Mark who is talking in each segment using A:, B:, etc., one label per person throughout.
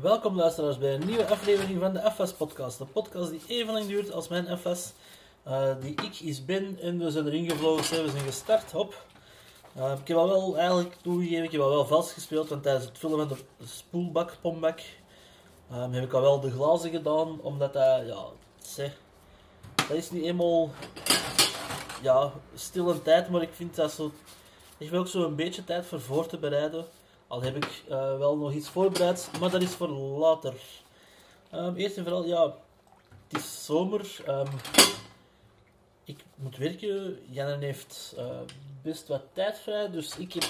A: Welkom luisteraars bij een nieuwe aflevering van de FS podcast. Een podcast die even lang duurt als mijn FS, eh, die ik is ben en we zijn erin gevlogen, we zijn gestart, hop. Uh, ik heb al wel, eigenlijk toegegeven, ik heb al wel vals gespeeld, want tijdens het vullen van de spoelbak, pombak, um, heb ik al wel de glazen gedaan, omdat dat, ja, zeg, dat is niet eenmaal, ja, stille tijd, maar ik vind dat zo, ik wil ook zo een beetje tijd voor voor te bereiden. Al heb ik uh, wel nog iets voorbereid, maar dat is voor later. Um, eerst en vooral, ja, het is zomer. Um, ik moet werken. Jannen heeft uh, best wat tijd vrij, dus ik heb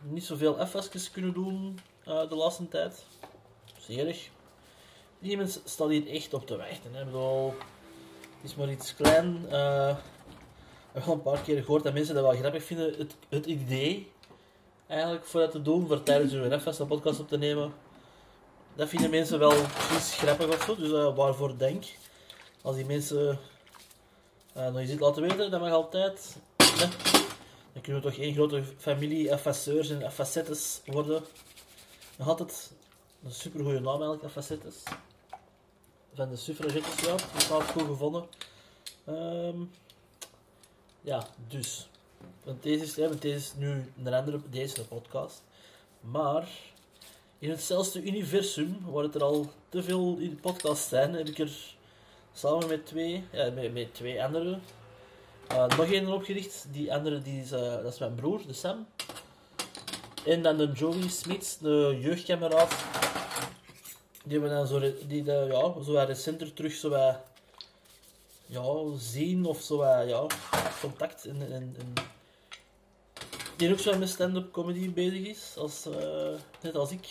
A: niet zoveel FS'jes kunnen doen uh, de laatste tijd. Zeer erg. Die mensen staan hier echt op te wachten. Hè. Ik bedoel, het is maar iets klein. Uh, ik heb al een paar keer gehoord dat mensen dat wel grappig vinden. Het, het idee eigenlijk voor dat te doen, voor tijdens hun FS een podcast op te nemen. Dat vinden mensen wel iets grappig of zo, dus uh, waarvoor denk. Als die mensen uh, nog iets laten weten, dat mag altijd. Dan kunnen we toch één grote familie FS'eurs en FS'ettes worden. Nog altijd een super goede naam eigenlijk, FS'ettes. Van de suffragettes, ja, dat is goed gevonden. Um, ja, dus. Want deze is, is nu een andere, deze podcast. Maar in hetzelfde universum, waar het er al te veel in podcast zijn, heb ik er samen met twee, ja, met, met twee anderen uh, nog één opgericht. Die andere die is, uh, dat is mijn broer, de Sam. En dan de Joey Smits, de jeugdkameraad. Die hebben dan zo, die de, ja, zo recenter terug zo bij, ja, zien of zo bij, ja, contact en, en, en die ook zo met stand-up comedy bezig is, als, uh, net als ik.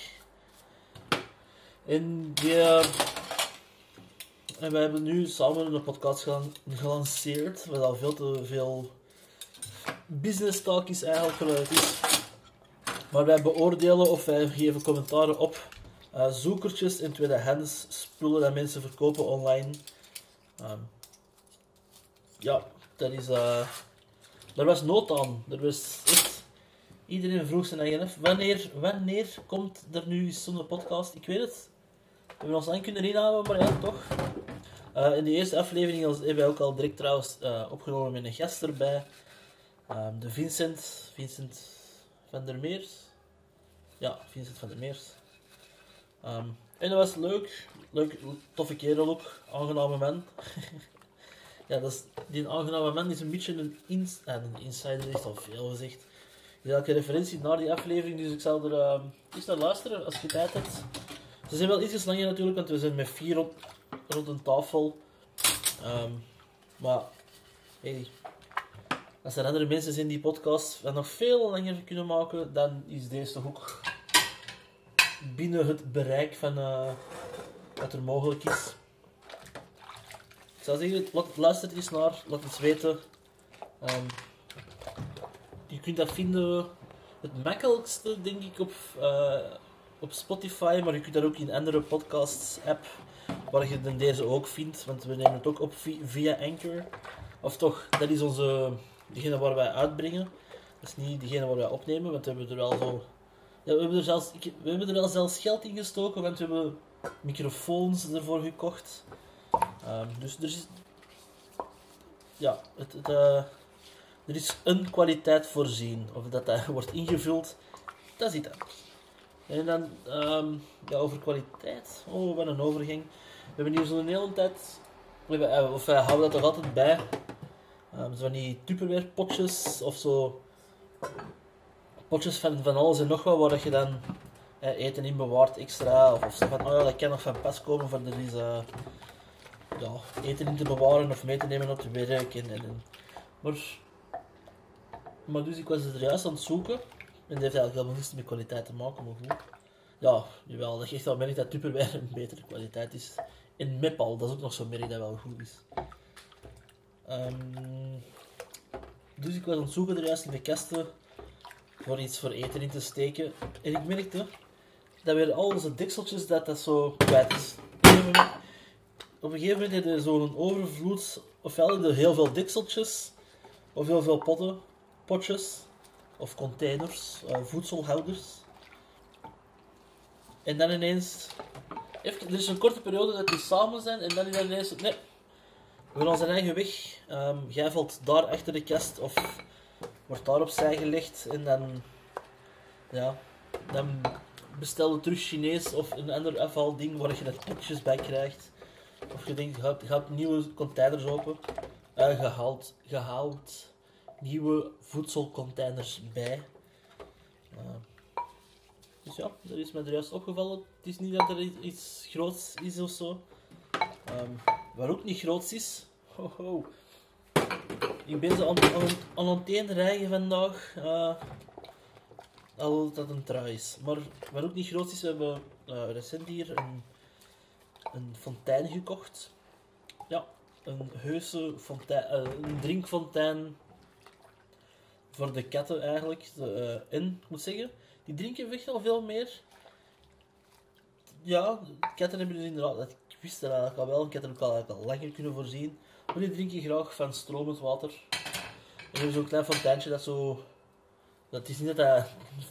A: En die, en wij hebben nu samen een podcast gelanceerd, wat al veel te veel business talk eigenlijk geluid is. Maar wij beoordelen of wij geven commentaren op uh, zoekertjes en tweedehands spullen dat mensen verkopen online. Um, ja, dat is... Uh, er was nood aan. Was Iedereen vroeg zijn eigen af. Wanneer, wanneer komt er nu zo'n podcast? Ik weet het. We hebben ons lang kunnen inhouden, maar ja, toch. Uh, in de eerste aflevering hebben wij ook al direct trouwens uh, opgenomen met een gast erbij. Uh, de Vincent, Vincent van der Meers. Ja, Vincent van der Meers. Um, en dat was leuk. Leuk, toffe kerel ook. Aangename man. ja, dat die aangename man is een beetje een, ins een insider, is al veel gezegd is elke referentie naar die aflevering, dus ik zal er eens naar luisteren als je tijd hebt. Ze zijn wel iets langer natuurlijk, want we zijn met vier rond, rond een tafel. Um, maar, hey, als er andere mensen zijn die podcast nog veel langer kunnen maken, dan is deze toch ook binnen het bereik van uh, wat er mogelijk is. Ik zou zeggen, luister eens naar, laat het weten. Um, je kunt dat vinden het makkelijkste, denk ik, op, uh, op Spotify, maar je kunt dat ook in andere podcasts-app, waar je dan deze ook vindt, want we nemen het ook op via Anchor. Of toch, dat is onze, degene waar wij uitbrengen. Dat is niet degene waar wij opnemen, want we hebben er wel zo... Ja, we hebben er, zelfs, we hebben er wel zelfs geld in gestoken, want we hebben microfoons ervoor gekocht. Um, dus er is... Ja, het... uh, er is een kwaliteit voorzien. Of dat dat wordt ingevuld, dat is iets anders. En dan um, ja, over kwaliteit. Oh, wat een overgang. We hebben hier zo'n hele tijd. Eh, of wij houden dat toch altijd bij. Um, zo van die Tupperware potjes of zo. Potjes van, van alles en nog wat waar je dan eh, eten in bewaart extra. Of, of zo van, oh ja, dat kan nog van pas komen voor er is uh, ja, eten in te bewaren of mee te nemen op het werk. En, en, maar maar dus ik was er juist aan het zoeken. En dat heeft eigenlijk helemaal niets met kwaliteit te maken, maar goed. Ja, jawel, dat geeft wel merk dat Tupperware een betere kwaliteit is. En Meppal, dat is ook nog zo'n merk dat wel goed is. Um, dus ik was aan het zoeken er juist in de kasten voor iets voor eten in te steken. En ik merkte dat weer al onze dekseltjes, dat dat zo kwijt is. Op een gegeven moment heb je zo'n overvloed, ofwel heel veel dekseltjes, of heel veel potten, potjes of containers, uh, voedselhouders. En dan ineens... Even, er is een korte periode dat die samen zijn en dan dat ineens... Nee, we gaan onze eigen weg. Ehm, jij valt daar achter de kast of wordt daar opzij gelegd en dan... Ja, dan bestel je terug Chinees of een ander afvalding waar je er toetjes bij krijgt. Of je denkt, je gaat nieuwe containers open. Eh, gehaald, gehaald nieuwe voedselcontainers bij. Eh, dus ja, dat is mij er juist opgevallen. Het is niet dat er iets groots is of zo. Ehm, waar ook niet groots is. Ho, ho. Ik ben zo aan, het rijgen vandaag. eh, al dat een trui is. Maar waar ook niet groot is, we hebben eh, recent hier een, een fontein gekocht. Ja, een heuse fontein, een drinkfontein voor de katten eigenlijk. De, eh, ik moet zeggen, die drinken echt wel veel meer. Ja, katten hebben dus inderdaad, dat- ik wist dat eigenlijk al wel, ik had er ook al, al langer kunnen voorzien. Maar die drinken graag van stromend water. En is zo'n klein fonteintje dat zo dat is niet dat hij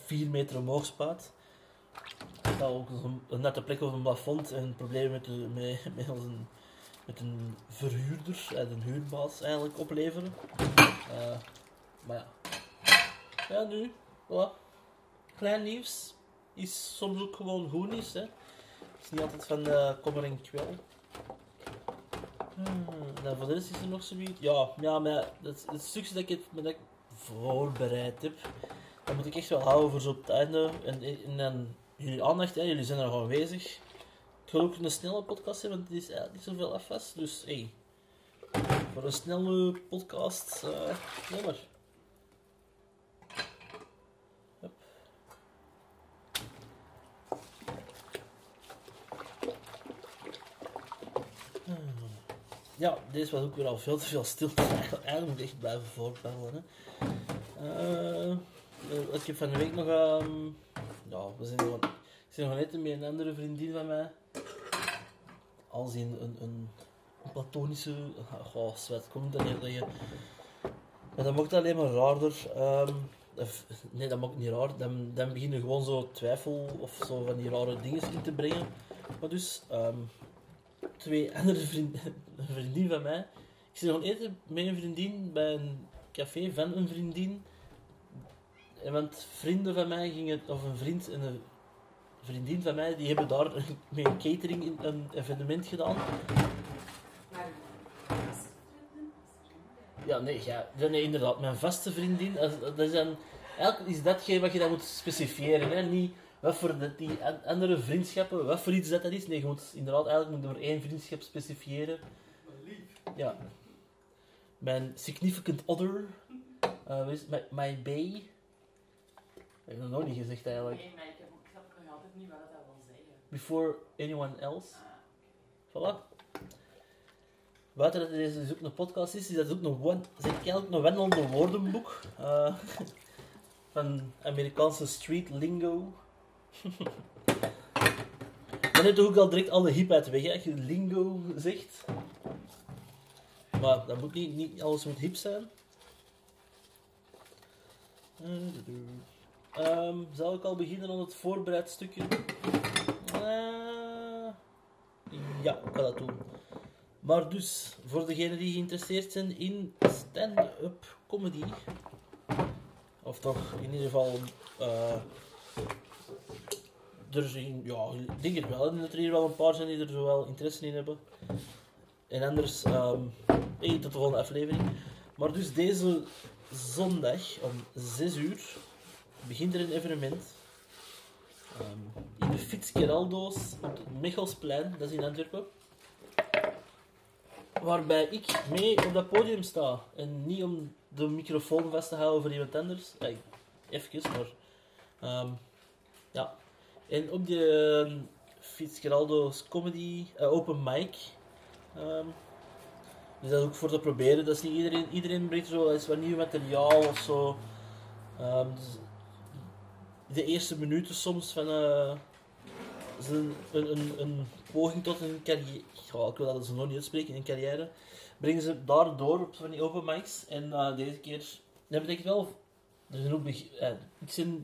A: 4 meter omhoog spuit. Dat zou ook een nette plek op een plafond en problemen met, de, met, met, met een verhuurder, en een huurbaas eigenlijk opleveren. Eh, maar ja. Ja, nu, voilà. Klein nieuws is soms ook gewoon goed nieuws. Hè. Het is niet altijd van de kommer en kwel. Hmm, nou, voor de rest is er nog zoiets. Ja, ja maar het, het stukje dat ik, het, dat ik voorbereid heb, dat moet ik echt wel houden voor zo op einde. En, jullie aandacht, hè, jullie zijn er gewoon aanwezig. Ik wil ook een snelle podcast hebben, want het is niet zoveel afvast. Dus hey, voor een snelle podcast, eh jammer. Ja, deze was ook weer al veel te veel stilte. Eigenlijk moet ik echt blijven voortbellen. Hè. Eh, eh, ik heb van de week nog... ehm ja, we zijn gewoon... Ik ben nog eten met een andere vriendin van mij. Als in een, een, platonische... Goh, zwet, komt dat je... Maar dat het alleen maar raarder. ehm, nee, dat het niet raar. Dan, dan beginnen gewoon zo twijfel of zo van die rare dingen in te brengen. Maar dus, ehm, twee andere vriend, een vriendin van mij. Ik zit gewoon eten met een vriendin bij een café van een vriendin. En Want vrienden van mij gingen, of een vriend en een vriendin van mij, die hebben daar met een catering een- een evenement gedaan. Ja, nee, ja, nee inderdaad. Mijn vaste vriendin, dat is- dan, eigenlijk is datgene wat je dan moet specifieren. Hè? Niet wat voor die an- andere vriendschappen, wat voor iets dat dat is. Nee, je moet inderdaad eigenlijk maar één vriendschap specifieren. Ja. Mijn significant other, is het? my, my bay. Ik heb dat nog niet gezegd eigenlijk.
B: nee, maar ik, heb, ik snap nog altijd niet wat dat wil zeggen.
A: Before anyone else.
B: Ah,
A: Voilà. Buiten dat deze dus ook een podcast is, is dat ook een, eigenlijk een wandelende woordenboek. eh, van Amerikaanse street lingo. Dan heb je ook al direct alle hipheid weg, hè, als je lingo zegt. Maar dat moet niet, alles moet hip zijn. Ehm, zal ik al beginnen aan het voorbereid stukje? Eh, ja, ik ga dat doen. Maar dus, voor degenen die geïnteresseerd zijn in stand-up comedy, of toch in ieder geval, eh er zijn, ja, ik denk het wel, dat er hier wel een paar zijn die er zo wel interesse in hebben. En anders, ehm hey, tot de volgende aflevering. Maar dus deze zondag om 6 uur begint er een evenement. Ehm, in de Fitzgeraldo's op het Mechelsplein, dat is in Antwerpen. Waarbij ik mee op dat podium sta. En niet om de microfoon vast te houden voor iemand anders. Ja, even, maar... ehm, ja. En op die uh, Fitzgeraldo's comedy eh, open mic... ehm, dus dat is ook voor te proberen. Dat is niet iedereen... Iedereen brengt zo eens wat nieuw materiaal of zo. Ehm, dus de eerste minuten soms van... eh, is een, een, een, poging tot een carrière. Ik wil dat ze nog niet uitspreken, een carrière. Brengen ze daardoor op van die open mics. En eh, deze keer. Dat betekent wel. Er zijn ook eh,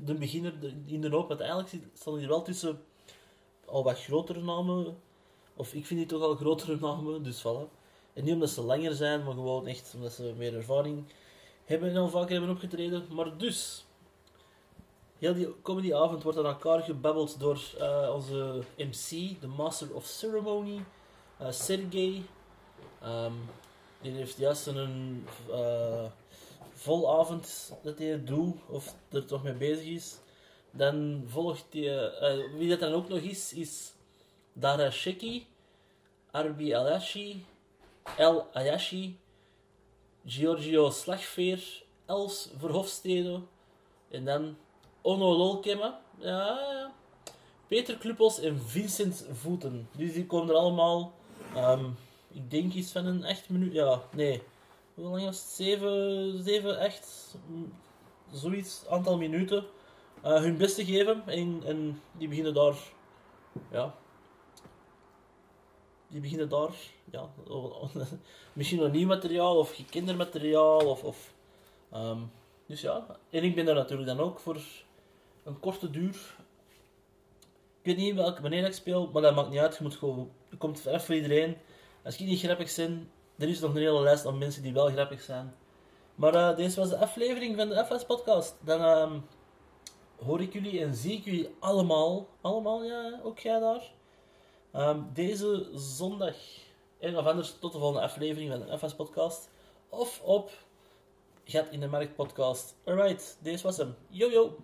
A: de beginner in de hoop, want eigenlijk staan hier wel tussen al wat grotere namen. Of ik vind die toch al grotere namen, dus voilà. En niet omdat ze langer zijn, maar gewoon echt omdat ze meer ervaring hebben en al vaker hebben opgetreden. Maar dus, heel die comedyavond wordt aan elkaar gebabbeld door eh, onze MC, de Master of Ceremony, eh Sergey. Ehm, die heeft juist een eh volavond dat hij doet, of er toch mee bezig is. Dan volgt die, wie dat dan ook nog is, is Dara Sheki, Arbi Alashi, El Ayashi, Giorgio Slagveer, Els Verhofstede en dan Ono Lolkemme, ja, ja. Peter Kluppels en Vincent Voeten. Dus die komen er allemaal, ehm, ik denk iets van een echt minuut, ja, nee. Hoe lang was het? Zeven, zeven echt, mm, zoiets, aantal minuten. eh, hun best te geven en, en die beginnen daar, ja, die beginnen daar, ja, misschien nog nieuw materiaal of kindermateriaal of, of ehm, dus ja, en ik ben daar natuurlijk dan ook voor een korte duur. Ik weet niet welke, wanneer ik speel, maar dat maakt niet uit, je moet gewoon, je komt even voor iedereen. Als ik niet grappig ben, er is nog een hele lijst aan mensen die wel grappig zijn. Maar eh, deze was de aflevering van de FS podcast. Dan ehm, hoor ik jullie en zie ik jullie allemaal, allemaal, ja, ook jij daar. Ehm, deze zondag. En of anders tot de volgende aflevering van de FS Podcast. Of op Gat in de Markt Podcast. Alright, deze was hem. Yo yo!